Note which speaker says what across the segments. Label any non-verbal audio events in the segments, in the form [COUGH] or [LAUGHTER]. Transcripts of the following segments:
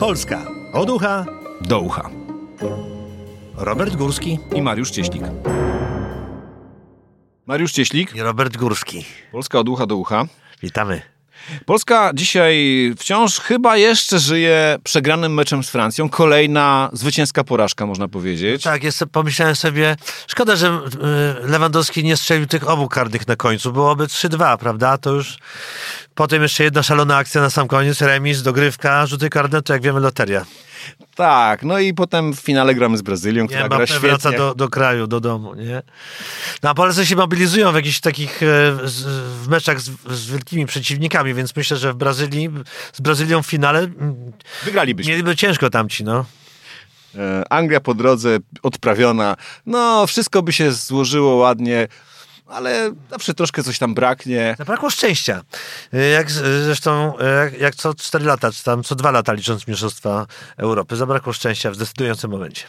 Speaker 1: Polska od ucha
Speaker 2: do ucha.
Speaker 1: Robert Górski
Speaker 2: I Mariusz Cieślik. Mariusz Cieślik,
Speaker 1: i Robert Górski.
Speaker 2: Polska od ucha do ucha.
Speaker 1: Witamy.
Speaker 2: Polska dzisiaj wciąż chyba jeszcze żyje przegranym meczem z Francją. Kolejna zwycięska porażka, można powiedzieć.
Speaker 1: Tak, jest, pomyślałem sobie, szkoda, że y, Lewandowski nie strzelił tych obu karnych na końcu. Byłoby 3-2, prawda? To już potem jeszcze jedna szalona akcja na sam koniec, remis, dogrywka, rzuty karne, to jak wiemy loteria.
Speaker 2: Tak, no i potem w finale gramy z Brazylią, która
Speaker 1: Nie,
Speaker 2: gra świetnie.
Speaker 1: wraca do, do kraju, do domu, nie? No a Polacy się mobilizują w jakichś takich, e, w meczach z, z wielkimi przeciwnikami, więc myślę, że w Brazylii, z Brazylią w finale mm,
Speaker 2: Wygralibyśmy.
Speaker 1: mieliby ciężko tamci, no.
Speaker 2: E, Anglia po drodze odprawiona. No, wszystko by się złożyło ładnie, ale zawsze troszkę coś tam braknie.
Speaker 1: Zabrakło szczęścia. Y, Jak z- zresztą, y, jak, jak co 4 lata, czy tam co 2 lata licząc Mistrzostwa Europy, zabrakło szczęścia w decydującym momencie.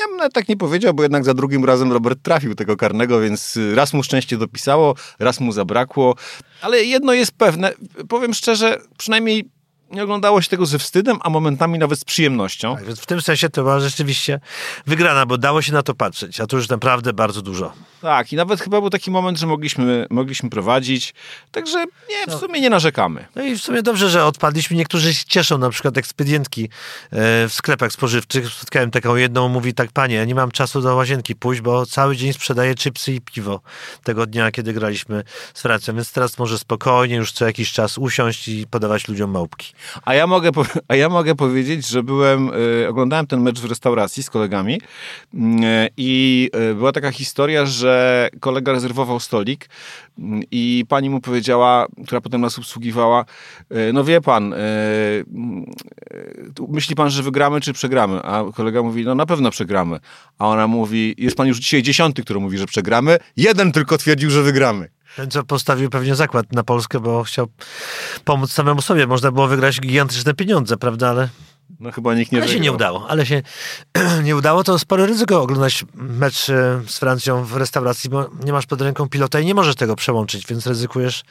Speaker 2: Ja bym nawet tak nie powiedział, bo jednak za drugim razem Robert trafił tego karnego, więc y, raz mu szczęście dopisało, raz mu zabrakło. Ale jedno jest pewne, powiem szczerze, przynajmniej nie oglądało się tego ze wstydem, a momentami nawet z przyjemnością.
Speaker 1: Tak, więc w tym sensie to była rzeczywiście wygrana, bo dało się na to patrzeć, a to już naprawdę bardzo dużo.
Speaker 2: Tak, i nawet chyba był taki moment, że mogliśmy, mogliśmy prowadzić. Także nie, w sumie nie narzekamy.
Speaker 1: No i w sumie dobrze, że odpadliśmy. Niektórzy się cieszą, na przykład ekspedientki e, w sklepach spożywczych. Spotkałem taką jedną, mówi tak, panie, ja nie mam czasu do łazienki pójść, bo cały dzień sprzedaję chipsy i piwo tego dnia, kiedy graliśmy z Francją, więc teraz może spokojnie już co jakiś czas usiąść i podawać ludziom małpki.
Speaker 2: A ja mogę, [LAUGHS] a ja mogę powiedzieć, że byłem, y, oglądałem ten mecz w restauracji z kolegami y, i y, była taka historia, że kolega rezerwował stolik y, i pani mu powiedziała, która potem nas obsługiwała, no wie pan, myśli pan, że wygramy czy przegramy? A kolega mówi, no na pewno przegramy. A ona mówi, jest pan już dzisiaj dziesiąty, który mówi, że przegramy. Jeden tylko twierdził, że wygramy.
Speaker 1: Ten, co postawił pewnie zakład na Polskę, bo chciał pomóc samemu sobie. Można było wygrać gigantyczne pieniądze, prawda, ale
Speaker 2: No chyba nikt nie
Speaker 1: Ale się
Speaker 2: wygrał.
Speaker 1: nie udało, ale się [CLEARS THROAT] nie udało, to spore ryzyko oglądać mecz e, z Francją w restauracji, bo nie masz pod ręką pilota i nie możesz tego przełączyć, więc ryzykujesz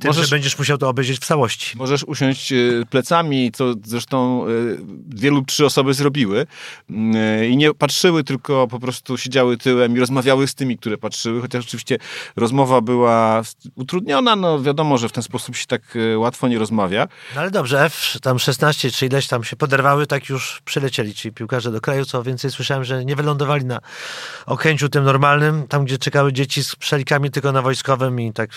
Speaker 1: tym,
Speaker 2: Możesz-
Speaker 1: że będziesz musiał to obejrzeć w całości.
Speaker 2: Możesz usiąść y, plecami, co zresztą y, dwie lub trzy osoby zrobiły y, i nie patrzyły, tylko po prostu siedziały tyłem i rozmawiały z tymi, które patrzyły, chociaż oczywiście rozmowa była utrudniona, no wiadomo, że w ten sposób się tak łatwo nie rozmawia.
Speaker 1: No ale dobrze, F tam 16 czy ileś tam się poderwały, tak już przylecieli ci piłkarze do kraju, co więcej słyszałem, że nie wylądowali na Okęciu tym normalnym, tam gdzie czekały dzieci z przelikami tylko na wojskowym i tak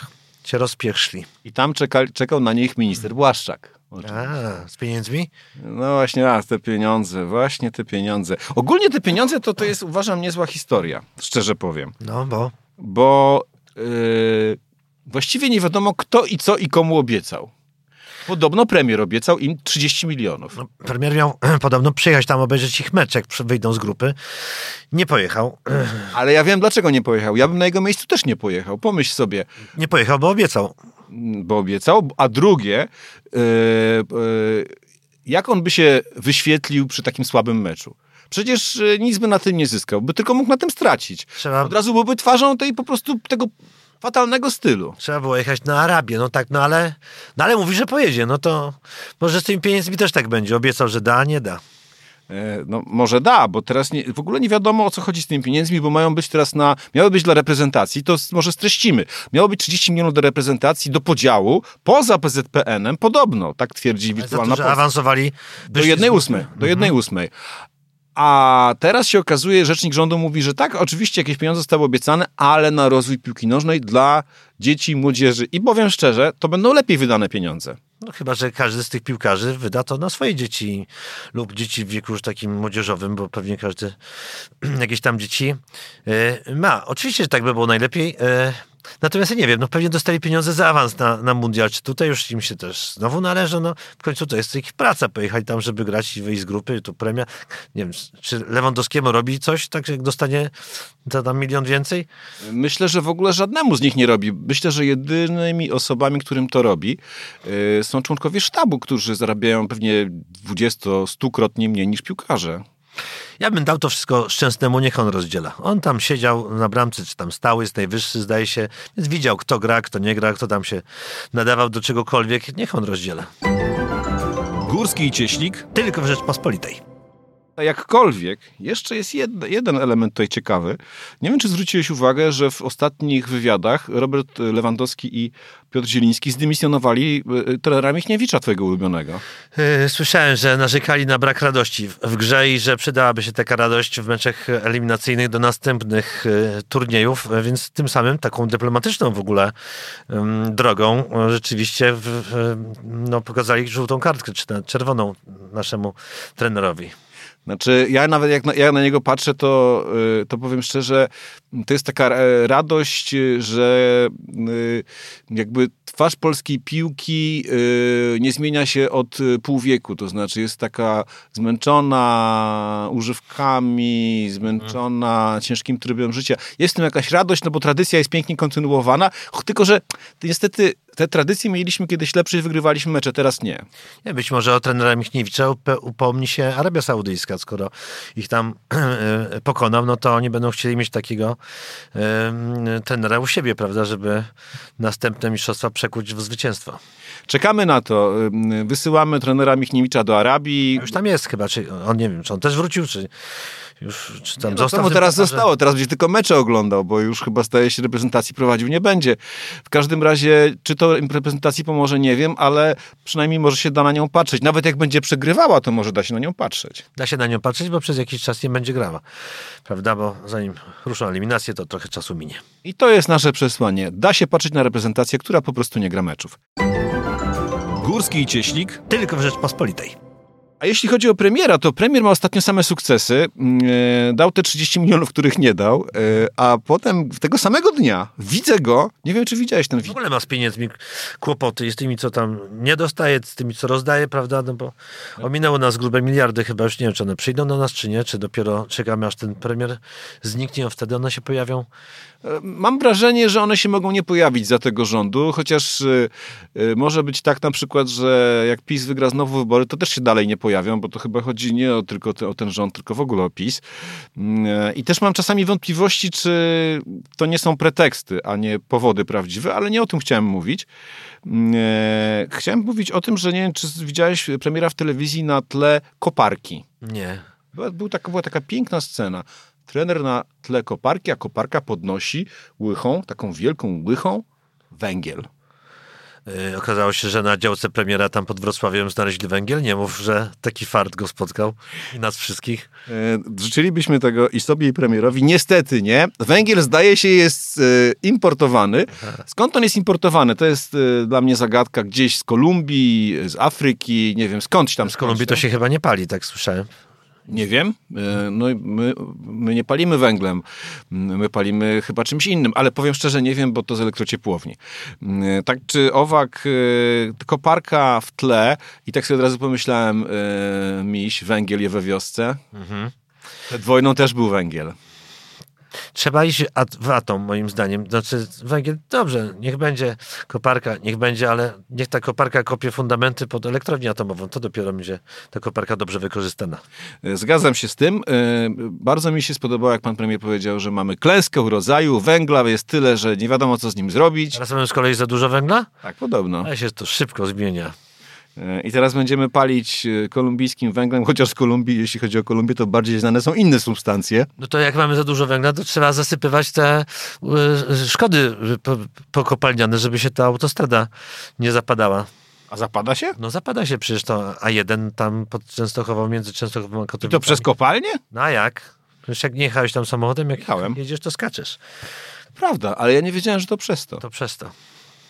Speaker 1: się rozpieszli.
Speaker 2: I tam czeka, czekał na nich minister Błaszczak.
Speaker 1: A, z pieniędzmi?
Speaker 2: No właśnie, a, te pieniądze, właśnie te pieniądze. Ogólnie te pieniądze to, to jest, uważam, niezła historia, szczerze powiem.
Speaker 1: No, bo
Speaker 2: bo yy, właściwie nie wiadomo kto i co i komu obiecał. Podobno premier obiecał im 30 milionów.
Speaker 1: No, premier miał [CLEARS THROAT] podobno przyjechać tam obejrzeć ich mecz, jak przy- wyjdą z grupy. Nie pojechał. [CLEARS THROAT]
Speaker 2: Ale ja wiem, dlaczego nie pojechał. Ja bym na jego miejscu też nie pojechał. Pomyśl sobie,
Speaker 1: Nie pojechał, bo obiecał.
Speaker 2: mm, bo obiecał, a drugie, yy, yy, jak on by się wyświetlił przy takim słabym meczu? Przecież yy, nic by na tym nie zyskał, by tylko mógł na tym stracić.
Speaker 1: Trzeba,
Speaker 2: Od razu byłby twarzą tej po prostu tego fatalnego stylu.
Speaker 1: trzeba było jechać na Arabię. No tak, no ale, no ale mówi, że pojedzie. No to może z tymi pieniędzmi też tak będzie. Obiecał, że da, nie da.
Speaker 2: E, No może da, bo teraz nie, w ogóle nie wiadomo o co chodzi z tymi pieniędzmi, bo mają być teraz na, miały być dla reprezentacji, to może streścimy. Miało być 30 milionów do reprezentacji, do podziału, poza PZPN-em, podobno, tak twierdzi
Speaker 1: Za
Speaker 2: wirtualna
Speaker 1: to, że
Speaker 2: Polska.
Speaker 1: awansowali.
Speaker 2: Do
Speaker 1: wyszli
Speaker 2: jednej
Speaker 1: z-
Speaker 2: ósmej, do jednej ósmej. A teraz się okazuje, rzecznik rządu mówi, że tak, oczywiście jakieś pieniądze zostały obiecane, ale na rozwój piłki nożnej dla dzieci i młodzieży. I powiem szczerze, to będą lepiej wydane pieniądze.
Speaker 1: No chyba, że każdy z tych piłkarzy wyda to na swoje dzieci lub dzieci w wieku już takim młodzieżowym, bo pewnie każdy [CLEARS THROAT] jakieś tam dzieci e, ma. Oczywiście, że tak by było najlepiej. Natomiast ja nie wiem, no pewnie dostali pieniądze za awans na, na mundial. Czy tutaj już im się też znowu należy? No w końcu to jest ich praca. Pojechali tam, żeby grać i wyjść z grupy, tu premia. Nie wiem, czy Lewandowskiemu robi coś, tak jak dostanie za tam milion więcej?
Speaker 2: Myślę, że w ogóle żadnemu z nich nie robi. Myślę, że jedynymi osobami, którym to robi, yy, są członkowie sztabu, którzy zarabiają pewnie 20-100-krotnie mniej niż piłkarze.
Speaker 1: Ja bym dał to wszystko Szczęsnemu, niech on rozdziela. On tam siedział na bramce, czy tam stał, jest najwyższy, zdaje się, więc widział, kto gra, kto nie gra, kto tam się nadawał do czegokolwiek. Niech on rozdziela.
Speaker 2: Górski i Cieślik.
Speaker 1: Tylko w Rzeczpospolitej.
Speaker 2: Jakkolwiek, jeszcze jest jed, jeden element tutaj ciekawy. Nie wiem, czy zwróciłeś uwagę, że w ostatnich wywiadach Robert Lewandowski i Piotr Zieliński zdymisjonowali y, trenera Michniewicza, twojego ulubionego.
Speaker 1: Yy, Słyszałem, że narzekali na brak radości w- grze i że przydałaby się taka radość w meczach eliminacyjnych do następnych yy, turniejów, więc tym samym taką dyplomatyczną w ogóle drogą rzeczywiście w, no, pokazali żółtą kartkę, czy czerwoną naszemu trenerowi.
Speaker 2: Znaczy, ja nawet jak na, jak na niego patrzę, to, y, to powiem szczerze, to jest taka e, radość, y, że y, jakby twarz polskiej piłki nie zmienia się od pół wieku. To znaczy, jest taka zmęczona używkami, zmęczona ciężkim trybem życia. Jest w tym jakaś radość, no bo tradycja jest pięknie kontynuowana, tylko że niestety te tradycje mieliśmy kiedyś lepsze i wygrywaliśmy mecze, teraz nie.
Speaker 1: Nie, być może o trenera Michniewicza upomni się Arabia Saudyjska, skoro ich tam [CLEARS THROAT] pokonał, no to oni będą chcieli mieć takiego trenera u siebie, prawda, żeby następne mistrzostwa przekuć w zwycięstwo.
Speaker 2: Czekamy na to. Wysyłamy trenera Michniewicza do Arabii.
Speaker 1: A już tam jest chyba, czy on nie wiem, czy on też wrócił, czy już czy tam
Speaker 2: No,
Speaker 1: został.
Speaker 2: mu
Speaker 1: tym
Speaker 2: teraz zostało? Teraz będzie tylko mecze oglądał, bo już chyba staje się reprezentacji prowadził nie będzie. W każdym razie, czy to reprezentacji pomoże, nie wiem, ale przynajmniej może się da na nią patrzeć. Nawet jak będzie przegrywała, to może da się na nią patrzeć.
Speaker 1: Da się na nią patrzeć, bo przez jakiś czas nie będzie grała. Prawda, bo zanim ruszą eliminacje, to trochę czasu minie.
Speaker 2: I to jest nasze przesłanie. Da się patrzeć na reprezentację, która po prostu nie gra meczów. Górski i Cieślik.
Speaker 1: Tylko w Rzeczpospolitej.
Speaker 2: A jeśli chodzi o premiera, to premier ma ostatnio same sukcesy. Mm, e, Dał te 30 milionów, których nie dał, e, a potem tego samego dnia widzę go. Nie wiem, czy widziałeś ten
Speaker 1: W
Speaker 2: wideo.
Speaker 1: ogóle ma z pieniędzmi kłopoty i z tymi, co tam nie dostaje, z tymi, co rozdaje, prawda? No bo ominęło nas grube miliardy, chyba już nie wiem, czy one przyjdą do nas, czy nie, czy dopiero czekamy, aż ten premier zniknie, a wtedy one się pojawią.
Speaker 2: Mam wrażenie, że one się mogą nie pojawić za tego rządu, chociaż y, y, może być tak na przykład, że jak PiS wygra znowu wybory, to też się dalej nie pojawią, bo to chyba chodzi nie o, tylko o ten rząd, tylko w ogóle o PiS. Mm, I też mam czasami wątpliwości, czy to nie są preteksty, a nie powody prawdziwe, ale nie o tym chciałem mówić. Chciałem mówić o tym, że nie wiem, czy widziałeś premiera w telewizji na tle koparki.
Speaker 1: Nie.
Speaker 2: Była, był taka, była taka piękna scena. Trener na tle koparki, a koparka podnosi łychą, taką wielką łychą, węgiel.
Speaker 1: Yy, okazało się, że na działce premiera tam pod Wrocławiem znaleźli węgiel. Nie mów, że taki fart go spotkał i nas wszystkich.
Speaker 2: E, życzylibyśmy tego i sobie, i premierowi. Niestety nie. Węgiel zdaje się jest e, importowany. Skąd on jest importowany? To jest dla mnie zagadka gdzieś z Kolumbii, z Afryki, nie wiem skądś tam.
Speaker 1: Z Kolumbii to się chyba nie pali, tak słyszałem.
Speaker 2: Nie wiem. E, No, my, my nie palimy węglem. My palimy chyba czymś innym, ale powiem szczerze, nie wiem, bo to z elektrociepłowni. E, Tak czy owak, e, koparka w tle i tak sobie od razu pomyślałem, miś, węgiel je we wiosce. Przed wojną też był węgiel.
Speaker 1: Trzeba iść w atom, moim zdaniem. Znaczy, węgiel, dobrze, niech będzie koparka, niech będzie, ale niech ta koparka kopie fundamenty pod elektrownię atomową. To dopiero będzie ta koparka dobrze wykorzystana.
Speaker 2: E, Zgadzam się z tym. E, Bardzo mi się spodobało, jak pan premier powiedział, że mamy klęskę rodzaju, węgla jest tyle, że nie wiadomo, co z nim zrobić.
Speaker 1: Teraz mamy z kolei za dużo węgla,
Speaker 2: Tak, podobno.
Speaker 1: ale się to szybko zmienia.
Speaker 2: E, I teraz będziemy palić e, kolumbijskim węglem, [LAUGHS] chociaż w Kolumbii, jeśli chodzi o Kolumbię, to bardziej znane są inne substancje.
Speaker 1: No to jak mamy za dużo węgla, to trzeba zasypywać te y, szkody po- pokopalniane, żeby się ta autostrada nie zapadała.
Speaker 2: A zapada się?
Speaker 1: No zapada się przecież to A1 tam pod Częstochową, między Częstochową a
Speaker 2: I
Speaker 1: Katowicami.
Speaker 2: to przez kopalnię?
Speaker 1: No a jak? Przecież jak nie jechałeś tam samochodem, jak
Speaker 2: Jechałem.
Speaker 1: jedziesz, to skaczesz.
Speaker 2: Prawda, ale ja nie wiedziałem, że to przez to.
Speaker 1: To przez to.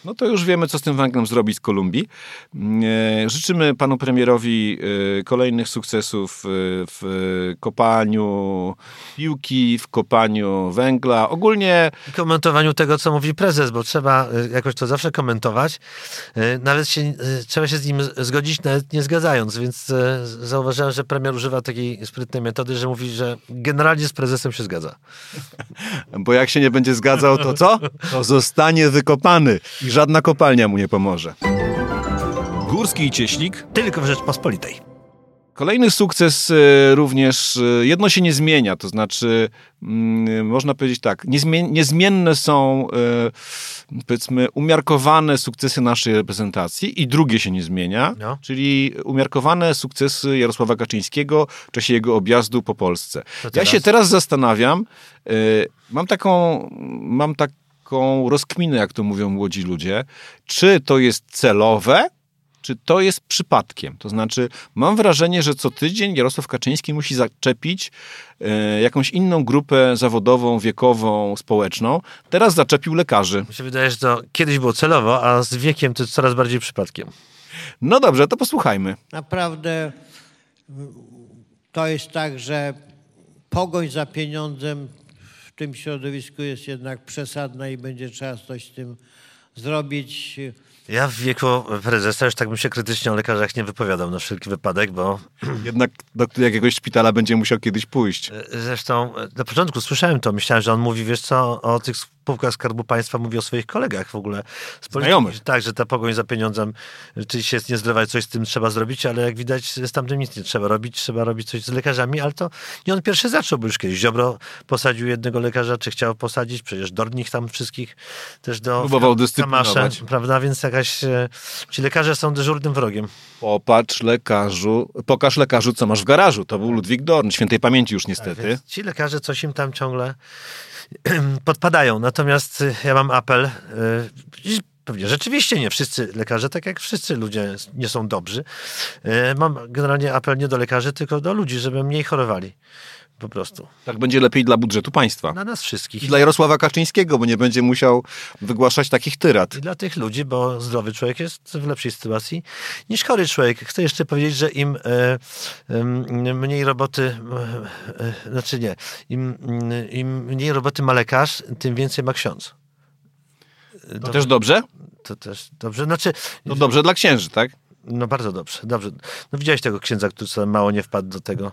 Speaker 2: No to już wiemy, co z tym węglem zrobić z Kolumbii. E, Życzymy panu premierowi e, kolejnych sukcesów e, w kopaniu piłki, w kopaniu węgla. Ogólnie
Speaker 1: I komentowaniu tego, co mówi prezes, bo trzeba jakoś to zawsze komentować. Nawet się, y, trzeba się z nim zgodzić, nawet nie zgadzając, więc zauważyłem, że premier używa takiej sprytnej metody, że mówi, że generalnie z prezesem się zgadza. [LAUGHS]
Speaker 2: Bo jak się nie będzie zgadzał, to co? To zostanie wykopany i żadna kopalnia mu nie pomoże. Górski i Cieślik.
Speaker 1: Tylko w Rzeczpospolitej.
Speaker 2: Kolejny sukces e, również, e, jedno się nie zmienia, to znaczy mm, można powiedzieć tak, niezmien, niezmienne są e, powiedzmy umiarkowane sukcesy naszej reprezentacji i drugie się nie zmienia,
Speaker 1: No.
Speaker 2: czyli umiarkowane sukcesy Jarosława Kaczyńskiego w czasie jego objazdu po Polsce. Ja się teraz zastanawiam, mam taką, mam taką rozkminę, jak to mówią młodzi ludzie, czy to jest celowe, czy to jest przypadkiem. To znaczy, mam wrażenie, że co tydzień Jarosław Kaczyński musi zaczepić y, jakąś inną grupę zawodową, wiekową, społeczną. Teraz zaczepił lekarzy.
Speaker 1: Mi się wydaje, że to kiedyś było celowo, a z wiekiem to coraz bardziej przypadkiem.
Speaker 2: No dobrze, to posłuchajmy.
Speaker 3: Naprawdę mm, to jest tak, że pogoń za pieniądzem w tym środowisku jest jednak przesadna i będzie trzeba coś z tym zrobić.
Speaker 1: Ja w wieku prezesa już tak bym się krytycznie o lekarzach nie wypowiadał na wszelki wypadek, bo
Speaker 2: Jednak do jakiegoś szpitala będzie musiał kiedyś pójść.
Speaker 1: e, zresztą e, na początku słyszałem to, myślałem, że on mówi, wiesz co, o tych spółkach Skarbu Państwa, mówi o swoich kolegach w ogóle. Z.
Speaker 2: Znajomych.
Speaker 1: Tak, że ta pogoń za pieniądzem rzeczywiście jest niezdrowa coś z tym trzeba zrobić, ale jak widać z tamtym nic nie trzeba robić, trzeba robić coś z lekarzami, ale to nie on pierwszy zaczął, bo już kiedyś Ziobro posadził jednego lekarza, czy chciał posadzić, przecież Dornich tam wszystkich też do...
Speaker 2: Próbował.
Speaker 1: Kamasze, prawda, więc jakaś... e, Ci lekarze są dyżurnym wrogiem.
Speaker 2: Popatrz lekarzu, pokaż lekarzu, co masz w garażu. To był Ludwik Dorn, świętej pamięci już niestety.
Speaker 1: Więc ci lekarze coś im tam ciągle [CLEARS THROAT] podpadają. Natomiast y, ja mam apel. y, Pewnie rzeczywiście nie wszyscy lekarze, tak jak wszyscy ludzie nie są dobrzy. Y, Mam generalnie apel nie do lekarzy, tylko do ludzi, żeby mniej chorowali. Po prostu.
Speaker 2: Tak będzie lepiej dla budżetu państwa.
Speaker 1: Dla nas wszystkich.
Speaker 2: I dla Jarosława Kaczyńskiego, bo nie będzie musiał wygłaszać takich tyrat.
Speaker 1: I dla tych ludzi, bo zdrowy człowiek jest w lepszej sytuacji niż chory człowiek. Chcę jeszcze powiedzieć, że im e, mniej roboty, e, znaczy nie, im, im mniej roboty ma lekarz, tym więcej ma ksiądz.
Speaker 2: To też dobrze?
Speaker 1: To też dobrze. Znaczy,
Speaker 2: No dobrze dla księży, tak?
Speaker 1: no bardzo dobrze, dobrze. No widziałeś tego księdza, który mało nie wpadł do tego.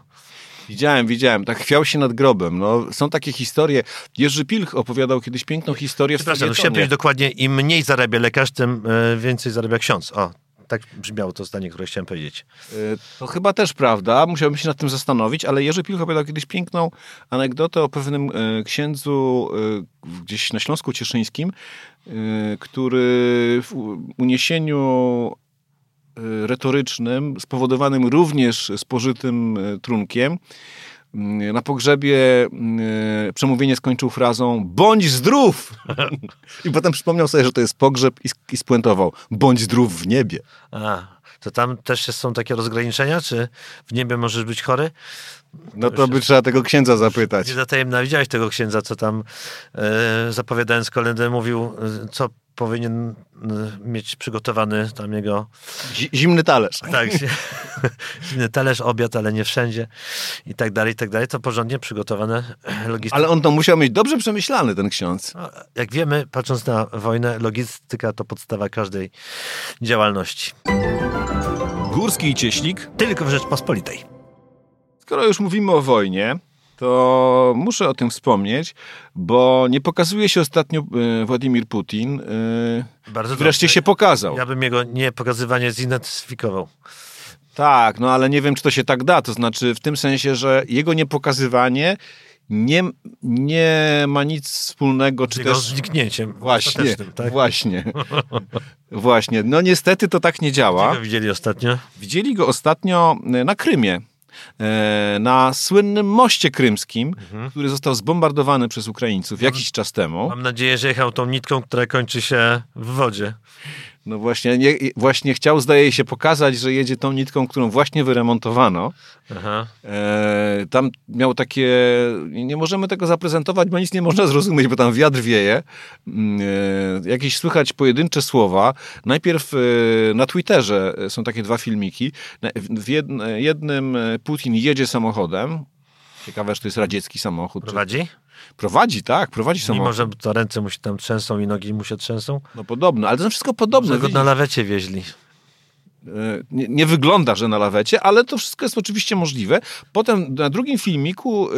Speaker 2: Widziałem, widziałem. Tak chwiał się nad grobem. No, są takie historie. Jerzy Pilch opowiadał kiedyś piękną historię w
Speaker 1: Przepraszam, no, chciałem dokładnie, im mniej zarabia lekarz, tym e, więcej zarabia ksiądz. O, tak brzmiało to zdanie, które chciałem powiedzieć.
Speaker 2: Y, To chyba też prawda, musiałbym się nad tym zastanowić, ale Jerzy Pilch opowiadał kiedyś piękną anegdotę o pewnym y, księdzu gdzieś na Śląsku Cieszyńskim, który w uniesieniu retorycznym, spowodowanym również spożytym y, trunkiem, y, na pogrzebie y, przemówienie skończył frazą bądź zdrów! [LAUGHS] I potem przypomniał sobie, że to jest pogrzeb i, i spuentował bądź zdrów w niebie.
Speaker 1: A, to tam też są takie rozgraniczenia, czy w niebie możesz być chory?
Speaker 2: No to by trzeba tego księdza zapytać.
Speaker 1: Nie zatajemna, widziałeś tego księdza, co tam e, zapowiadając kolendę mówił, e, co powinien e, mieć przygotowany tam jego
Speaker 2: Zi- Zimny talerz.
Speaker 1: tak, inny [LAUGHS] talerz, obiad, ale nie wszędzie i tak dalej, i tak dalej. To porządnie przygotowane logistyka.
Speaker 2: Ale on to musiał mieć dobrze przemyślany, ten ksiądz.
Speaker 1: No, Jak wiemy, patrząc na wojnę, logistyka to podstawa każdej działalności.
Speaker 2: Górski i Cieślik.
Speaker 1: Tylko w Rzeczpospolitej.
Speaker 2: Skoro już mówimy o wojnie, to muszę o tym wspomnieć, bo nie pokazuje się ostatnio e, Władimir Putin. e,
Speaker 1: Bardzo
Speaker 2: Wreszcie
Speaker 1: dobrze.
Speaker 2: się pokazał.
Speaker 1: Ja bym jego nie pokazywanie zidentyfikował.
Speaker 2: Tak, no ale nie wiem, czy to się tak da. To znaczy w tym sensie, że jego niepokazywanie nie, nie ma nic wspólnego,
Speaker 1: Z
Speaker 2: czy
Speaker 1: jego
Speaker 2: też...
Speaker 1: zniknięciem.
Speaker 2: Właśnie,
Speaker 1: tak?
Speaker 2: właśnie. [LAUGHS] Właśnie. No niestety to tak nie
Speaker 1: Gdzie
Speaker 2: działa.
Speaker 1: go widzieli ostatnio?
Speaker 2: Widzieli go ostatnio e, na Krymie. E, Na słynnym moście krymskim, który został zbombardowany przez Ukraińców jakiś czas temu.
Speaker 1: Mam nadzieję, że jechał tą nitką, która kończy się w wodzie.
Speaker 2: No właśnie, nie, właśnie chciał, zdaje się, pokazać, że jedzie tą nitką, którą właśnie wyremontowano.
Speaker 1: Aha.
Speaker 2: E, tam miał takie. Nie możemy tego zaprezentować, bo nic nie można zrozumieć, bo tam wiatr wieje. Mm, E, jakieś słychać pojedyncze słowa. Najpierw e, na Twitterze są takie dwa filmiki. W jed- jednym e, Putin jedzie samochodem. Ciekawe, że to jest radziecki samochód. Czy-
Speaker 1: Prowadzi?
Speaker 2: Tak, prowadzi
Speaker 1: Mimo,
Speaker 2: samochód.
Speaker 1: że to ręce mu się tam trzęsą i nogi mu się trzęsą.
Speaker 2: No podobno, ale to wszystko podobne.
Speaker 1: Że go na lawecie wieźli.
Speaker 2: Nie, nie, wygląda, że na lawecie, ale to wszystko jest oczywiście możliwe. Potem na drugim filmiku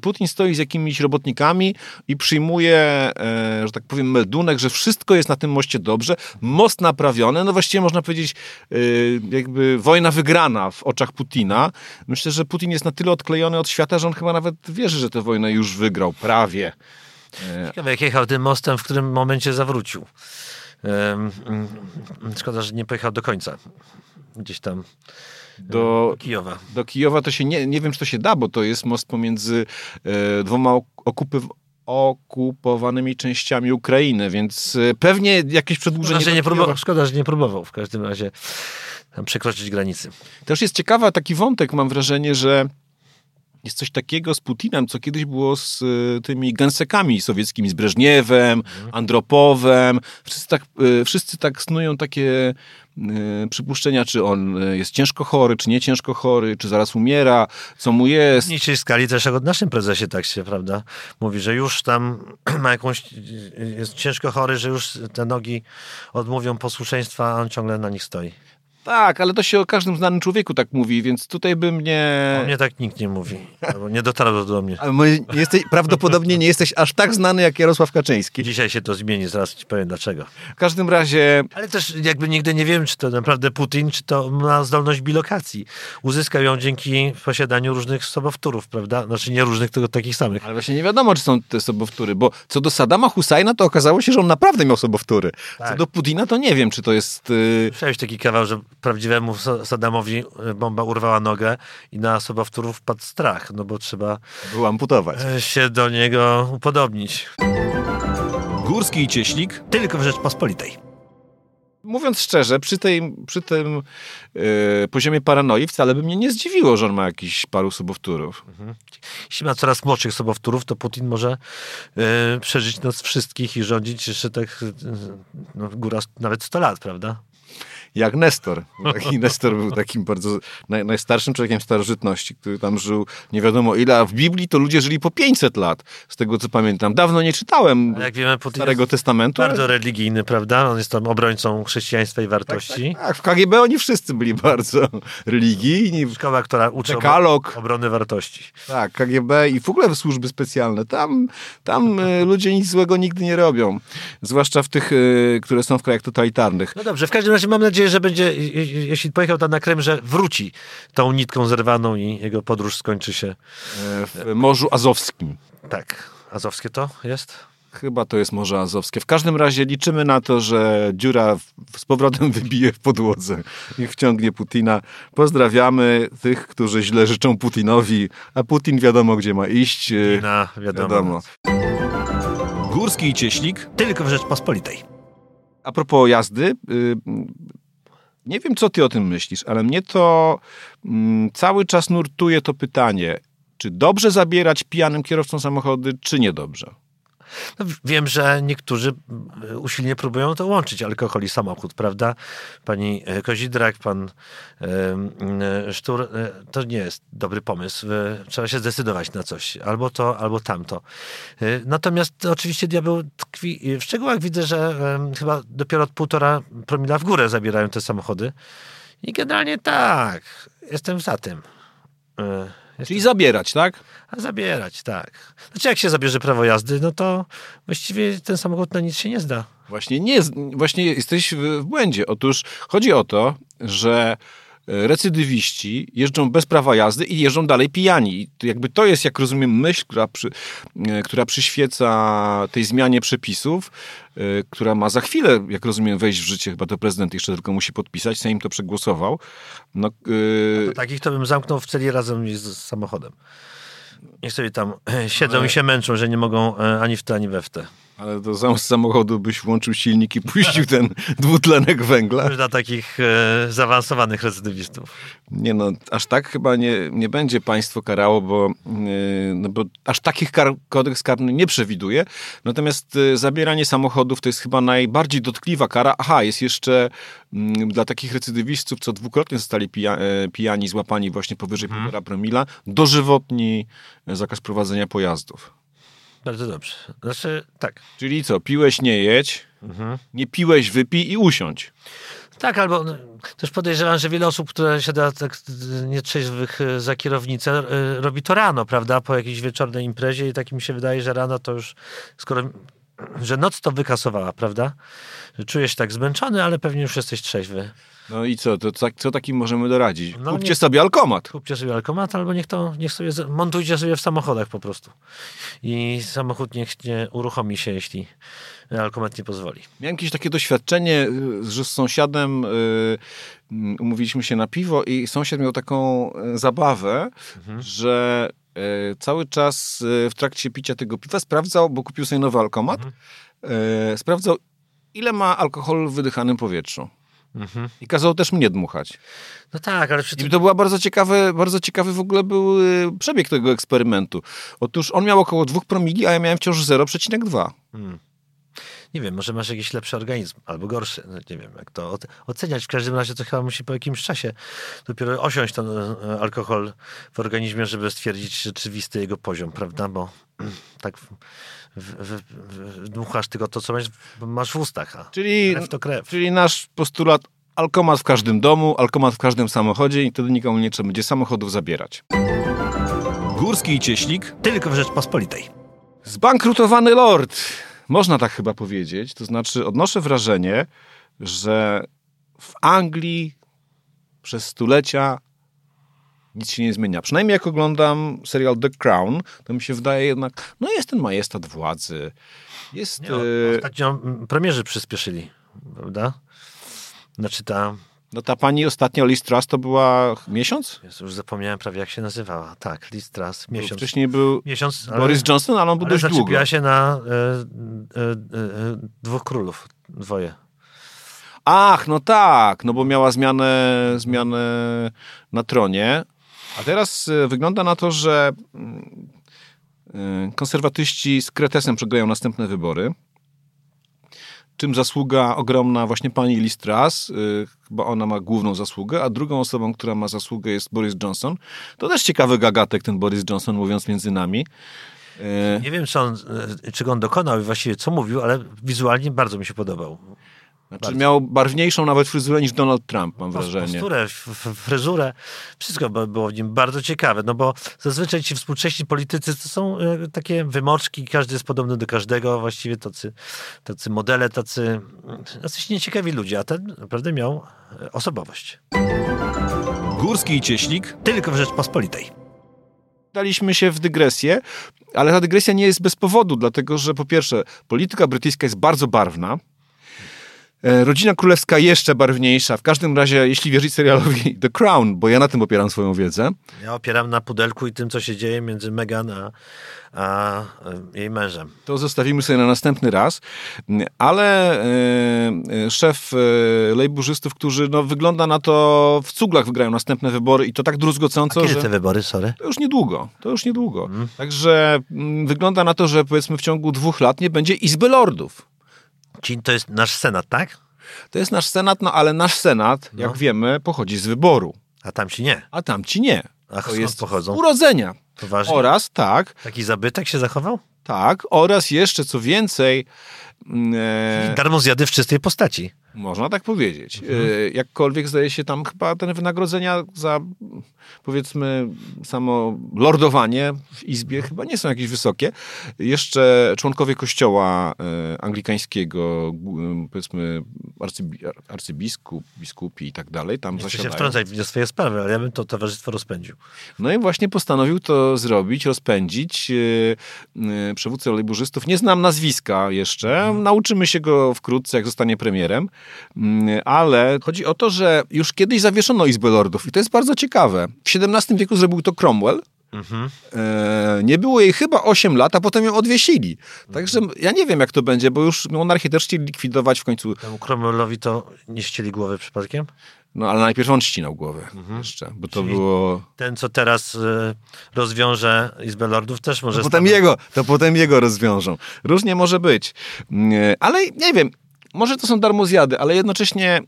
Speaker 2: Putin stoi z jakimiś robotnikami i przyjmuje, że tak powiem, meldunek, że wszystko jest na tym moście dobrze, most naprawiony, no właściwie można powiedzieć jakby wojna wygrana w oczach Putina. Myślę, że Putin jest na tyle odklejony od świata, że on chyba nawet wierzy, że tę wojnę już wygrał, prawie.
Speaker 1: Ciekawe, jak jechał tym mostem, w którym momencie zawrócił. Szkoda, że nie pojechał do końca. Gdzieś tam do, do Kijowa.
Speaker 2: Do Kijowa to się nie, nie wiem, czy to się da, bo to jest most pomiędzy e, dwoma okupy, okupowanymi częściami Ukrainy, więc e, pewnie jakieś przedłużenie...
Speaker 1: Szkoda, że nie próbował, szkoda, że nie próbował w każdym razie przekroczyć granicy.
Speaker 2: Też jest ciekawa taki wątek, mam wrażenie, że jest coś takiego z Putinem, co kiedyś było z y, tymi gensekami sowieckimi, z Breżniewem, mhm. Andropowem. Wszyscy tak, y, wszyscy tak snują takie y, przypuszczenia, czy on jest ciężko chory, czy nie ciężko chory, czy zaraz umiera, co mu jest.
Speaker 1: W skali też o naszym prezesie tak się, prawda, mówi, że już tam [CLEARS THROAT] ma jakąś, jest ciężko chory, że już te nogi odmówią posłuszeństwa, a on ciągle na nich stoi.
Speaker 2: Tak, ale to się o każdym znanym człowieku tak mówi, więc tutaj bym nie...
Speaker 1: O mnie tak nikt nie mówi, albo nie dotarło do mnie.
Speaker 2: Jesteś, prawdopodobnie nie jesteś aż tak znany jak Jarosław Kaczyński.
Speaker 1: Dzisiaj się to zmieni, zaraz ci powiem dlaczego.
Speaker 2: W każdym razie...
Speaker 1: Ale też jakby nigdy nie wiem, czy to naprawdę Putin, czy to ma zdolność bilokacji. Uzyskał ją dzięki posiadaniu różnych sobowtórów, prawda? Znaczy nie różnych, tylko takich samych.
Speaker 2: Ale właśnie nie wiadomo, czy są te sobowtóry, bo co do Sadama Husajna, to okazało się, że on naprawdę miał sobowtóry. Tak. Co do Putina, to nie wiem, czy to jest... Yy...
Speaker 1: Słyszałeś taki kawał, że prawdziwemu Saddamowi e, bomba urwała nogę i na sobowtórów wpadł strach, no bo trzeba
Speaker 2: było amputować.
Speaker 1: E, się do niego upodobnić.
Speaker 2: Górski i Cieślik
Speaker 1: tylko w Rzeczpospolitej.
Speaker 2: Mówiąc szczerze, przy, tej, przy tym yy, poziomie paranoi wcale by mnie nie zdziwiło, że on ma jakiś paru sobowtórów. Mhm.
Speaker 1: Jeśli ma coraz młodszych sobowtórów, to Putin może yy, przeżyć nas wszystkich i rządzić jeszcze tak yy, no, góra nawet 100 lat, prawda?
Speaker 2: Jak Nestor. Taki [LAUGHS] Nestor był takim bardzo naj, najstarszym człowiekiem starożytności, który tam żył nie wiadomo ile, a w Biblii to ludzie żyli po 500 lat, z tego co pamiętam. Dawno nie czytałem jak wiemy, Starego Testamentu.
Speaker 1: Bardzo ale... religijny, prawda? On jest tam obrońcą chrześcijaństwa i wartości.
Speaker 2: Tak, tak, tak. w KGB oni wszyscy byli bardzo [LAUGHS] religijni.
Speaker 1: Szkoła, która uczy
Speaker 2: Dekalog.
Speaker 1: obrony wartości.
Speaker 2: Tak, KGB i w ogóle służby specjalne. Tam, tam e, [LAUGHS] ludzie nic złego nigdy nie robią. Zwłaszcza w tych, e, które są w krajach totalitarnych.
Speaker 1: No dobrze, w każdym razie mam nadzieję, nadzieję, że będzie, jeśli pojechał tam na Krem, że wróci tą nitką zerwaną i jego podróż skończy się. E,
Speaker 2: w Morzu Azowskim.
Speaker 1: Tak. Azowskie to jest?
Speaker 2: Chyba to jest Morze Azowskie. W każdym razie liczymy na to, że dziura z powrotem [LAUGHS] wybije w podłodze i wciągnie Putina. Pozdrawiamy tych, którzy źle życzą Putinowi, a Putin wiadomo, gdzie ma iść.
Speaker 1: Putina, wiadomo. wiadomo.
Speaker 2: Górski i Cieślik.
Speaker 1: Tylko w Rzeczpospolitej.
Speaker 2: A propos jazdy, y, nie wiem, co ty o tym myślisz, ale mnie to mm, cały czas nurtuje to pytanie, czy dobrze zabierać pijanym kierowcom samochody, czy niedobrze?
Speaker 1: No, wiem, że niektórzy e, usilnie próbują to łączyć, alkohol i samochód, prawda? Pani e, Kozidrak, pan e, Sztur, to nie jest dobry pomysł. Trzeba się zdecydować na coś. Albo to, albo tamto. Natomiast oczywiście diabeł tkwi w szczegółach. Widzę, że chyba dopiero od półtora promila w górę zabierają te samochody. I generalnie tak, jestem za tym.
Speaker 2: Czyli zabierać, tak?
Speaker 1: A zabierać, tak. Znaczy jak się zabierze prawo jazdy, no to właściwie ten samochód na nic się nie zda.
Speaker 2: Właśnie nie, właśnie jesteś w błędzie. Otóż chodzi o to, że recydywiści jeżdżą bez prawa jazdy i jeżdżą dalej pijani. I jakby to jest, jak rozumiem, myśl, która, przy, e, która przyświeca tej zmianie przepisów, e, która ma za chwilę, jak rozumiem, wejść w życie. Chyba to prezydent jeszcze tylko musi podpisać, Sejm to przegłosował. No,
Speaker 1: yy... to takich to bym zamknął w celi razem z samochodem. Niech sobie tam [CLEARS THROAT] siedzą Ale... i się męczą, że nie mogą ani w te, ani we w te.
Speaker 2: Ale z samochodu byś włączył silnik i puścił [LAUGHS] ten dwutlenek węgla.
Speaker 1: Dla takich e, zaawansowanych recydywistów.
Speaker 2: Nie no, aż tak chyba nie, nie będzie państwo karało, bo, e, no bo aż takich kar kodeks karny nie przewiduje. Natomiast e, zabieranie samochodów to jest chyba najbardziej dotkliwa kara. Aha, jest jeszcze m, mm, dla takich recydywistów, co dwukrotnie zostali pija, e, pijani, złapani właśnie powyżej hmm. 1,5 promila, dożywotni zakaz prowadzenia pojazdów.
Speaker 1: Bardzo dobrze. Znaczy, tak.
Speaker 2: Czyli co, piłeś nie jedź, mhm. nie piłeś wypij i usiądź.
Speaker 1: Tak, albo no, też podejrzewam, że wiele osób, które siada tak nietrzeźwych y, za kierownicę, y, robi to rano, prawda, po jakiejś wieczornej imprezie i tak mi się wydaje, że rano to już, skoro, że noc to wykasowała, prawda, że czujesz się tak zmęczony, ale pewnie już jesteś trzeźwy.
Speaker 2: No i co, to co, co takim możemy doradzić?
Speaker 1: No
Speaker 2: Kupcie
Speaker 1: nie-
Speaker 2: sobie alkomat.
Speaker 1: Kupcie sobie alkomat albo niech to, niech sobie, montujcie sobie w samochodach po prostu. I samochód niech nie uruchomi się, jeśli alkomat nie pozwoli.
Speaker 2: Miałem jakieś takie doświadczenie, y, że z sąsiadem y, mm, umówiliśmy się na piwo i sąsiad miał taką y, zabawę, że y, cały czas y, w trakcie picia tego piwa sprawdzał, bo kupił sobie nowy alkomat, y, sprawdzał ile ma alkoholu w wydychanym powietrzu. I kazał też mnie dmuchać.
Speaker 1: No tak, ale przy
Speaker 2: I
Speaker 1: tym,
Speaker 2: to była bardzo ciekawy, bardzo ciekawy w ogóle był przebieg tego eksperymentu. Otóż on miał około 2 promili, a ja miałem wciąż 0,2.
Speaker 1: Nie wiem, może masz jakiś lepszy organizm albo gorszy, no, nie wiem jak to oce- oceniać. W każdym razie to chyba musi po jakimś czasie dopiero osiąść ten e, alkohol w organizmie, żeby stwierdzić rzeczywisty jego poziom, prawda? Bo [CLEARS THROAT] tak w, w, w, dmuchasz tylko to, co masz, masz w ustach, a
Speaker 2: Czyli,
Speaker 1: krew to krew.
Speaker 2: czyli nasz postulat alkomat w każdym domu, alkomat w każdym samochodzie i wtedy nikomu nie trzeba będzie samochodów zabierać. Górski i Cieślik.
Speaker 1: Tylko w Rzeczpospolitej.
Speaker 2: Zbankrutowany lord. Można tak chyba powiedzieć. To znaczy odnoszę wrażenie, że w Anglii przez stulecia nic się nie zmienia. Przynajmniej jak oglądam serial The Crown, to mi się wydaje jednak, no jest ten majestat władzy. Jest...
Speaker 1: Nie,
Speaker 2: e,
Speaker 1: ostatnio mm, premierzy przyspieszyli, prawda? Znaczy ta,
Speaker 2: No ta pani ostatnio Liz Truss to była miesiąc?
Speaker 1: Jezu, już zapomniałem prawie jak się nazywała. Tak, Liz Truss, miesiąc.
Speaker 2: Wcześniej był
Speaker 1: Miesiąc, ale,
Speaker 2: Boris Johnson, ale on był
Speaker 1: ale
Speaker 2: dość długo.
Speaker 1: się na e, e, e, dwóch królów, dwoje.
Speaker 2: Ach, no tak, no bo miała zmianę, zmianę na tronie. A teraz wygląda na to, że mm, konserwatyści z Kretesem przegrają następne wybory. Czym zasługa ogromna właśnie pani Liz Truss, y, chyba ona ma główną zasługę, a drugą osobą, która ma zasługę jest Boris Johnson. To też ciekawy gagatek ten Boris Johnson, mówiąc między nami. E,
Speaker 1: Nie wiem, co on, e, czego on dokonał i właściwie co mówił, ale wizualnie bardzo mi się podobał.
Speaker 2: Znaczy miał barwniejszą nawet fryzurę niż Donald Trump, mam wrażenie.
Speaker 1: Posturę, fryzurę, wszystko by- było w nim bardzo ciekawe, no bo zazwyczaj ci współcześni politycy to są e, takie wymoczki, każdy jest podobny do każdego, właściwie tacy, tacy modele, tacy, tacy nieciekawi ludzie, a ten naprawdę miał e, osobowość.
Speaker 2: Górski i Cieślik
Speaker 1: Tylko w Rzeczpospolitej.
Speaker 2: daliśmy się w dygresję, ale ta dygresja nie jest bez powodu, dlatego że po pierwsze, polityka brytyjska jest bardzo barwna. E, Rodzina królewska jeszcze barwniejsza. W każdym razie, jeśli wierzyć serialowi [LAUGHS] The Crown, bo ja na tym opieram swoją wiedzę,
Speaker 1: Ja opieram na pudelku i tym, co się dzieje między Meghan a, a e, jej mężem.
Speaker 2: to zostawimy sobie na następny raz. Ale e, e, szef e, lejburzystów, którzy no, wygląda na to w cuglach wygrają następne wybory i to tak
Speaker 1: A
Speaker 2: druzgocąco,
Speaker 1: kiedy
Speaker 2: że...
Speaker 1: te wybory, sorry?
Speaker 2: To już niedługo, to już niedługo. Także mm, wygląda na to, że powiedzmy w ciągu dwóch lat nie będzie Izby Lordów.
Speaker 1: Czyli to jest nasz senat, tak?
Speaker 2: To jest nasz senat, no ale nasz senat,
Speaker 1: No.
Speaker 2: jak wiemy, pochodzi z wyboru,
Speaker 1: A tam ci nie.
Speaker 2: a tamci nie.
Speaker 1: A
Speaker 2: To jest
Speaker 1: pochodzą?
Speaker 2: urodzenia.
Speaker 1: Poważnie?
Speaker 2: Oraz, tak,
Speaker 1: Taki zabytek się zachował?
Speaker 2: tak, oraz jeszcze co więcej,
Speaker 1: Darmo zjady w czystej postaci.
Speaker 2: można tak powiedzieć.
Speaker 1: Mhm.
Speaker 2: E, jakkolwiek zdaje się tam chyba te wynagrodzenia za powiedzmy samo lordowanie w izbie chyba nie są jakieś wysokie. Jeszcze członkowie kościoła e, anglikańskiego, powiedzmy arcybi, arcybiskup, biskupi i tak dalej, tam
Speaker 1: Nie chcę się
Speaker 2: zasiadają.
Speaker 1: wtrącać w swoje sprawy, ale ja bym to towarzystwo rozpędził.
Speaker 2: No i właśnie postanowił to zrobić, rozpędzić. Przywódcę lejburzystów. Nie znam nazwiska jeszcze. Nauczymy się go wkrótce, jak zostanie premierem. Yy, Ale chodzi o to, że już kiedyś zawieszono Izbę Lordów i to jest bardzo ciekawe. W XVII wieku zrobił to Cromwell.
Speaker 1: Mhm.
Speaker 2: E, Nie było jej chyba 8 lat, a potem ją odwiesili. Także ja nie wiem, jak to będzie, bo już monarchię też chcieli likwidować w końcu.
Speaker 1: Temu Cromwellowi to nie ścieli głowy przypadkiem?
Speaker 2: No ale najpierw on ścinał głowę jeszcze, bo to
Speaker 1: Czyli-
Speaker 2: było...
Speaker 1: Ten, co teraz y, rozwiąże Izbę Lordów, też może...
Speaker 2: To potem
Speaker 1: stanąć-
Speaker 2: jego, to potem jego rozwiążą. Różnie może być. Nie, Ale nie wiem, może to są darmozjady, ale jednocześnie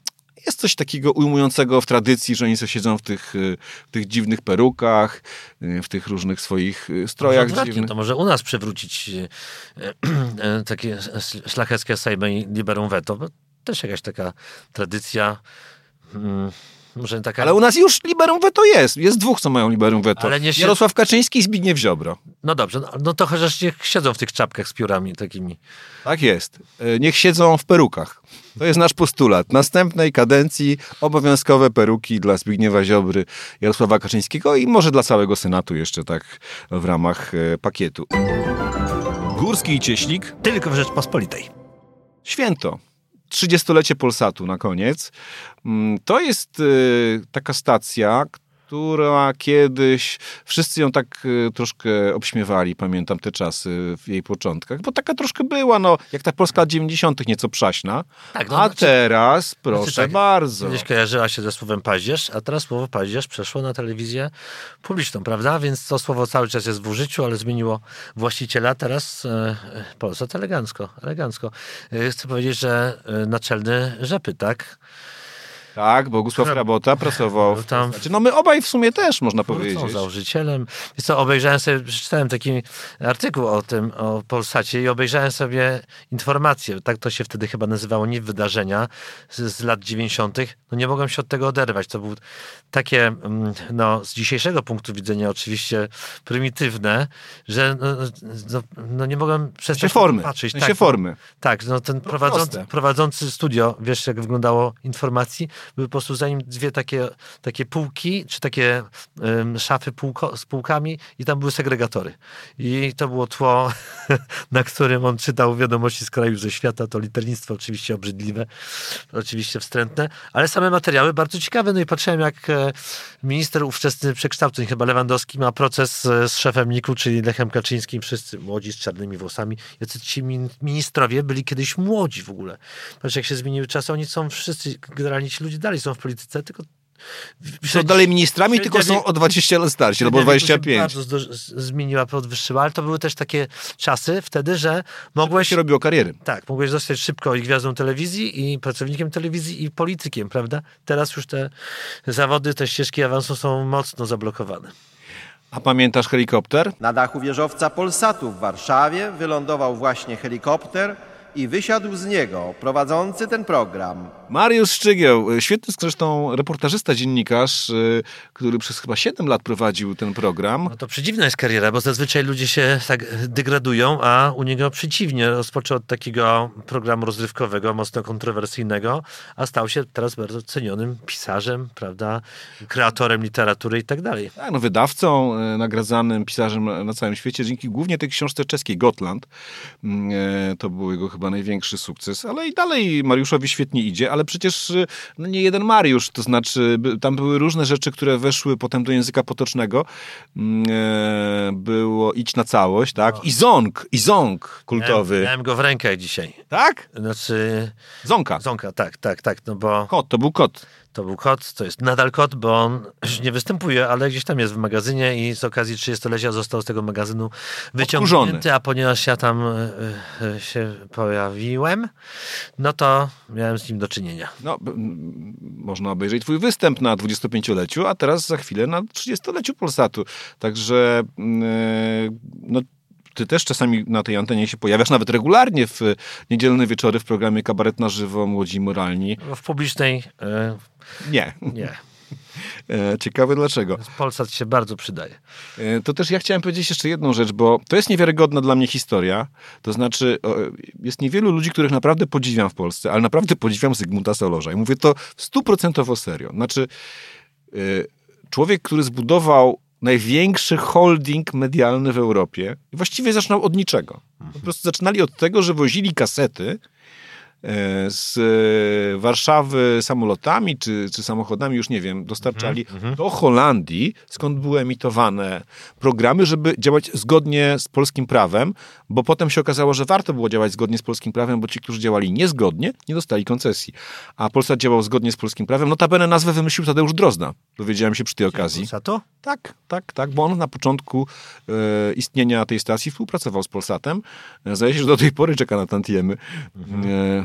Speaker 2: jest coś takiego ujmującego w tradycji, że oni sobie siedzą w tych, w tych dziwnych perukach, w tych różnych swoich
Speaker 1: Może
Speaker 2: strojach
Speaker 1: odwrotnie,
Speaker 2: dziwnych.
Speaker 1: to może u nas przywrócić takie szlacheckie Sejmy i liberum veto, bo też jakaś taka tradycja. Mm, może taka...
Speaker 2: Ale u nas już liberum veto jest. Jest dwóch, co mają liberum veto.
Speaker 1: Ale nie się-
Speaker 2: Jarosław Kaczyński i Zbigniew Ziobro.
Speaker 1: No dobrze, no, no to chociaż niech siedzą w tych czapkach z piórami takimi.
Speaker 2: Tak jest. E, Niech siedzą w perukach. To jest nasz postulat. Następnej kadencji obowiązkowe peruki dla Zbigniewa Ziobry, Jarosława Kaczyńskiego i może dla całego Senatu jeszcze tak w ramach e, pakietu. Górski i Cieślik.
Speaker 1: Tylko w Rzeczpospolitej.
Speaker 2: Święto. 30-lecie Polsatu na koniec. Mm, To jest y, taka stacja, która kiedyś wszyscy ją tak y, troszkę obśmiewali, pamiętam te czasy w jej początkach, bo taka troszkę była, no, jak ta Polska lat 90. nieco przaśna.
Speaker 1: Tak, no,
Speaker 2: a
Speaker 1: znaczy-
Speaker 2: teraz, proszę
Speaker 1: tak,
Speaker 2: bardzo.
Speaker 1: Kiedyś kojarzyła się ze słowem paździerz, a teraz słowo paździerz przeszło na telewizję publiczną, prawda? Więc to słowo cały czas jest w użyciu, ale zmieniło właściciela. Teraz e, e, Polsat elegancko, elegancko. E, chcę powiedzieć, że e, naczelny Rzepy, tak?
Speaker 2: Tak, Bogusław
Speaker 1: No,
Speaker 2: Rabota pracował w
Speaker 1: tam-
Speaker 2: Polsacie. No my obaj w sumie też, można
Speaker 1: Są
Speaker 2: powiedzieć.
Speaker 1: założycielem. Wiesz co, obejrzałem sobie, przeczytałem taki artykuł o tym, o Polsacie i obejrzałem sobie informacje, tak to się wtedy chyba nazywało, nie wydarzenia z, z lat 90. No nie mogłem się od tego oderwać. To było takie, mm, no z dzisiejszego punktu widzenia oczywiście prymitywne, że no, no, no nie mogłem przestać
Speaker 2: sensie formy.
Speaker 1: patrzeć.
Speaker 2: W sensie
Speaker 1: tak,
Speaker 2: formy.
Speaker 1: tak, no ten prowadzący,
Speaker 2: proste.
Speaker 1: prowadzący studio, wiesz jak wyglądało informacji, były po prostu za nim dwie takie, takie półki, czy takie em, szafy półko, z półkami i tam były segregatory. I to było tło, [LAUGHS] na którym on czytał wiadomości z kraju ze świata, to liternictwo oczywiście obrzydliwe, oczywiście wstrętne, ale same materiały bardzo ciekawe. No i patrzyłem jak e, minister ówczesny przekształceń, chyba Lewandowski, ma proces e, z szefem Niku, czyli Lechem Kaczyńskim, wszyscy młodzi z czarnymi włosami. Jacy ci min- ministrowie byli kiedyś młodzi w ogóle. Patrz, jak się zmieniły czasy, oni są wszyscy, generalnie ci ludzie dalej są w polityce, tylko
Speaker 2: Są dalej ministrami, tylko są o 20 lat starsi, albo
Speaker 1: Średnia wieku się
Speaker 2: 25.
Speaker 1: Bardzo zmieniła, podwyższyła, ale to były też takie czasy wtedy, że mogłeś...
Speaker 2: się robiło kariery.
Speaker 1: Tak, mogłeś zostać szybko i gwiazdą telewizji, i pracownikiem telewizji, i politykiem, prawda? Teraz już te zawody, te ścieżki awansu są mocno zablokowane.
Speaker 2: A pamiętasz helikopter?
Speaker 4: Na dachu wieżowca Polsatu w Warszawie wylądował właśnie helikopter i wysiadł z niego prowadzący ten program.
Speaker 2: Mariusz Szczygieł, y, świetny zresztą reportażysta, dziennikarz, y, który przez chyba 7 lat prowadził ten program.
Speaker 1: No to przedziwna jest kariera, bo zazwyczaj ludzie się tak degradują, a u niego przeciwnie. Rozpoczął od takiego programu rozrywkowego, mocno kontrowersyjnego, a stał się teraz bardzo cenionym pisarzem, prawda, kreatorem literatury i tak dalej.
Speaker 2: Tak, no, wydawcą, y, nagradzanym pisarzem na całym świecie, dzięki głównie tej książce czeskiej Gotland. Mm, To był jego chyba największy sukces, ale i dalej Mariuszowi świetnie idzie, ale przecież y, no, nie jeden Mariusz, to znaczy tam były różne rzeczy, które weszły potem do języka potocznego. Mm, e, Było Idź na całość, tak? I Ząg, i Ząg kultowy.
Speaker 1: Miałem, miałem go w rękach dzisiaj.
Speaker 2: Tak?
Speaker 1: Znaczy,
Speaker 2: Ząka.
Speaker 1: Zonka, tak, tak, tak, no bo
Speaker 2: Kot, to był kot.
Speaker 1: To był kot, to jest nadal kot, bo on już [CLEARS THROAT] nie występuje, ale gdzieś tam jest w magazynie i z okazji 30-lecia został z tego magazynu wyciągnięty,
Speaker 2: Odkurzony.
Speaker 1: a ponieważ ja tam e, e, się pojawiłem, no to miałem z nim do czynienia.
Speaker 2: No, b- m, można obejrzeć twój występ na 25-leciu, a teraz za chwilę na 30-leciu Polsatu. Także mm, e, no, ty też czasami na tej antenie się pojawiasz, nawet regularnie w niedzielne wieczory w programie Kabaret na żywo, Młodzi Moralni.
Speaker 1: No, W publicznej e,
Speaker 2: Nie.
Speaker 1: nie. [LAUGHS]
Speaker 2: E, Ciekawe dlaczego.
Speaker 1: Polsat się bardzo przydaje.
Speaker 2: E, To też ja chciałem powiedzieć jeszcze jedną rzecz, bo to jest niewiarygodna dla mnie historia. To znaczy, jest niewielu ludzi, których naprawdę podziwiam w Polsce, ale naprawdę podziwiam Zygmunta Solorza. I mówię to stuprocentowo serio. Znaczy, e, człowiek, który zbudował największy holding medialny w Europie i właściwie zaczynał od niczego. Po prostu zaczynali od tego, że wozili kasety z e, Warszawy samolotami czy, czy samochodami, już nie wiem, dostarczali do Holandii, skąd były emitowane programy, żeby działać zgodnie z polskim prawem, bo potem się okazało, że warto było działać zgodnie z polskim prawem, bo ci, którzy działali niezgodnie, nie dostali koncesji. A Polsat działał zgodnie z polskim prawem. Notabene nazwę wymyślił Tadeusz Drozda. Dowiedziałem się przy tej okazji.
Speaker 1: Polsatu?
Speaker 2: Tak, tak, tak, bo on na początku e, istnienia tej stacji współpracował z Polsatem. E, Zdaje się, że do tej pory czeka na tantiemy. E,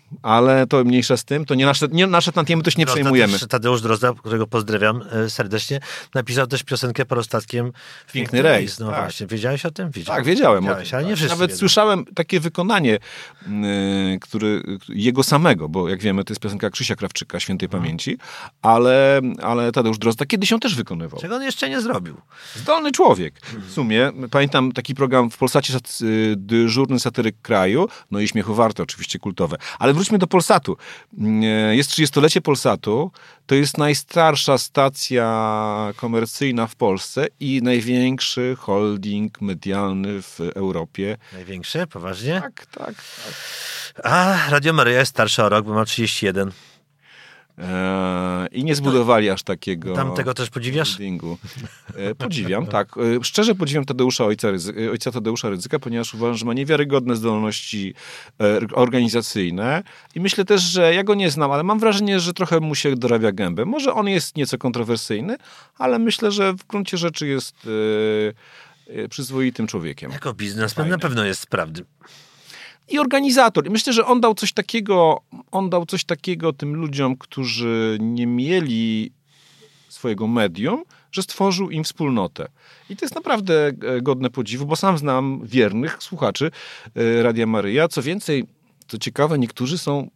Speaker 2: ale to mniejsza z tym, to nie nasze, nie, nasze tantiemy się nie
Speaker 1: Drozda
Speaker 2: przejmujemy.
Speaker 1: Też, Tadeusz Drozda, którego pozdrawiam e, serdecznie, napisał też piosenkę parostatkiem
Speaker 2: Piękny rejs,
Speaker 1: No
Speaker 2: tak.
Speaker 1: właśnie, wiedziałeś o tym? Wiedziałem.
Speaker 2: Tak, wiedziałem.
Speaker 1: Wiedziałeś,
Speaker 2: tym,
Speaker 1: ale nie
Speaker 2: tak.
Speaker 1: wszyscy
Speaker 2: Nawet
Speaker 1: wiedzą.
Speaker 2: słyszałem takie wykonanie, yy, który, jego samego, bo jak wiemy, to jest piosenka Krzysia Krawczyka, świętej
Speaker 1: Mhm.
Speaker 2: pamięci, ale, ale Tadeusz Drozda kiedyś ją też wykonywał.
Speaker 1: Czego on jeszcze nie zrobił?
Speaker 2: Zdolny człowiek. W sumie, pamiętam taki program w Polsacie y, dyżurny satyryk kraju, no i śmiechu warte, oczywiście kultowe. Ale wróćmy do Polsatu. Mm, e, Jest 30-lecie Polsatu, to jest najstarsza stacja komercyjna w Polsce i największy holding medialny w Europie.
Speaker 1: Największy, poważnie?
Speaker 2: Tak, tak.
Speaker 1: A Radio Maryja jest starsza o rok, bo ma 31.
Speaker 2: E, I nie zbudowali aż takiego.
Speaker 1: Tam tego też podziwiasz?
Speaker 2: holdingu. E, Podziwiam, tak. E, Szczerze podziwiam Tadeusza, ojca, Ryzy- e, ojca Tadeusza Rydzyka, ponieważ uważam, że ma niewiarygodne zdolności e, organizacyjne i myślę też, że ja go nie znam, ale mam wrażenie, że trochę mu się dorabia gębę. Może on jest nieco kontrowersyjny, ale myślę, że w gruncie rzeczy jest e, przyzwoitym człowiekiem.
Speaker 1: Jako biznesmen na pewno jest sprawny.
Speaker 2: I organizator. I myślę, że on dał coś takiego, on dał coś takiego tym ludziom, którzy nie mieli swojego medium, że stworzył im wspólnotę. I to jest naprawdę e, godne podziwu, bo sam znam wiernych słuchaczy e, Radia Maryja. Co więcej, co ciekawe, niektórzy są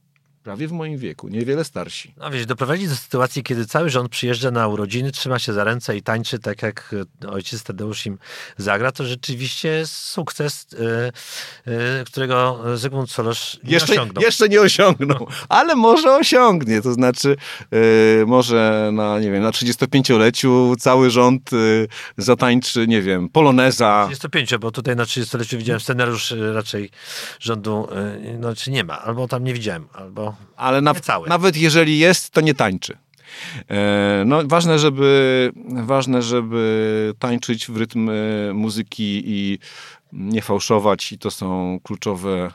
Speaker 2: prawie w moim wieku, niewiele starsi.
Speaker 1: No wiesz, doprowadzić do sytuacji, kiedy cały rząd przyjeżdża na urodziny, trzyma się za ręce i tańczy tak, jak e, ojciec Tadeusz im zagra, to rzeczywiście jest sukces, e, e, którego Zygmunt Solosz nie
Speaker 2: Jeszcze,
Speaker 1: osiągnął.
Speaker 2: jeszcze nie osiągnął, ale może osiągnie. To znaczy, e, może na, nie wiem, na 35-leciu cały rząd zatańczy, nie wiem, poloneza.
Speaker 1: 35, bo tutaj na 30-leciu widziałem scenariusz raczej rządu, no czy nie ma, albo tam nie widziałem, albo
Speaker 2: Ale na, nawet jeżeli jest, to nie tańczy. E, No, ważne, żeby, ważne, żeby tańczyć w rytm e, muzyki i nie fałszować, i to są kluczowe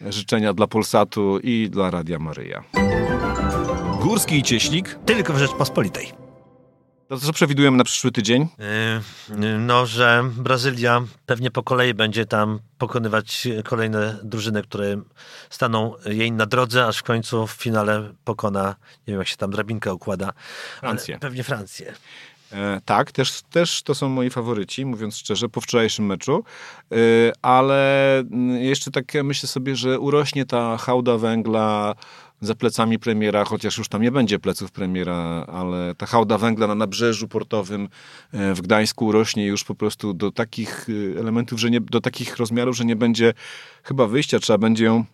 Speaker 2: życzenia dla Polsatu i dla Radia Maryja. Górski i Cieślik.
Speaker 1: tylko w Rzeczpospolitej.
Speaker 2: To co przewidujemy na przyszły tydzień?
Speaker 1: Yy, No, że Brazylia pewnie po kolei będzie tam pokonywać kolejne drużyny, które staną jej na drodze, aż w końcu w finale pokona, nie wiem jak się tam drabinka układa,
Speaker 2: Francję.
Speaker 1: pewnie Francję.
Speaker 2: E, tak, też, też to są moi faworyci, mówiąc szczerze, po wczorajszym meczu, e, ale mm, jeszcze tak myślę sobie, że urośnie ta hałda węgla za plecami premiera, chociaż już tam nie będzie pleców premiera, ale ta hałda węgla na nabrzeżu portowym e, w Gdańsku urośnie już po prostu do takich e, elementów, że nie, do takich rozmiarów, że nie będzie chyba wyjścia, trzeba będzie ją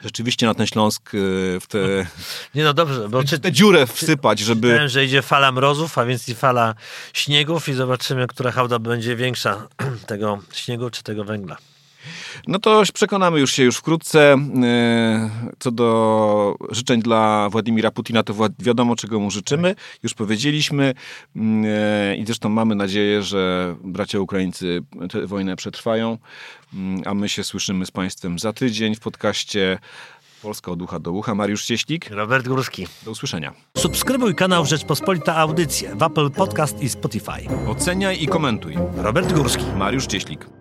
Speaker 2: rzeczywiście na ten Śląsk e, w tę [LAUGHS]
Speaker 1: Nie no dobrze, bo czy,
Speaker 2: tę dziurę wsypać, żeby...
Speaker 1: Czytałem, że idzie fala mrozów, a więc i fala śniegów i zobaczymy, która hałda będzie większa, [CLEARS THROAT] tego śniegu czy tego węgla.
Speaker 2: No to przekonamy już się już wkrótce. E, Co do życzeń dla Władimira Putina, to wiadomo, czego mu życzymy. Już powiedzieliśmy Mm, e, i zresztą mamy nadzieję, że bracia Ukraińcy tę wojnę przetrwają, Mm, a my się słyszymy z Państwem za tydzień w podcaście Polska od ucha do ucha. Mariusz Cieślik,
Speaker 1: Robert Górski.
Speaker 2: do usłyszenia.
Speaker 1: Subskrybuj kanał Rzeczpospolita Audycje w Apple Podcast i Spotify.
Speaker 2: Oceniaj i komentuj.
Speaker 1: Robert Górski.
Speaker 2: Mariusz Cieślik.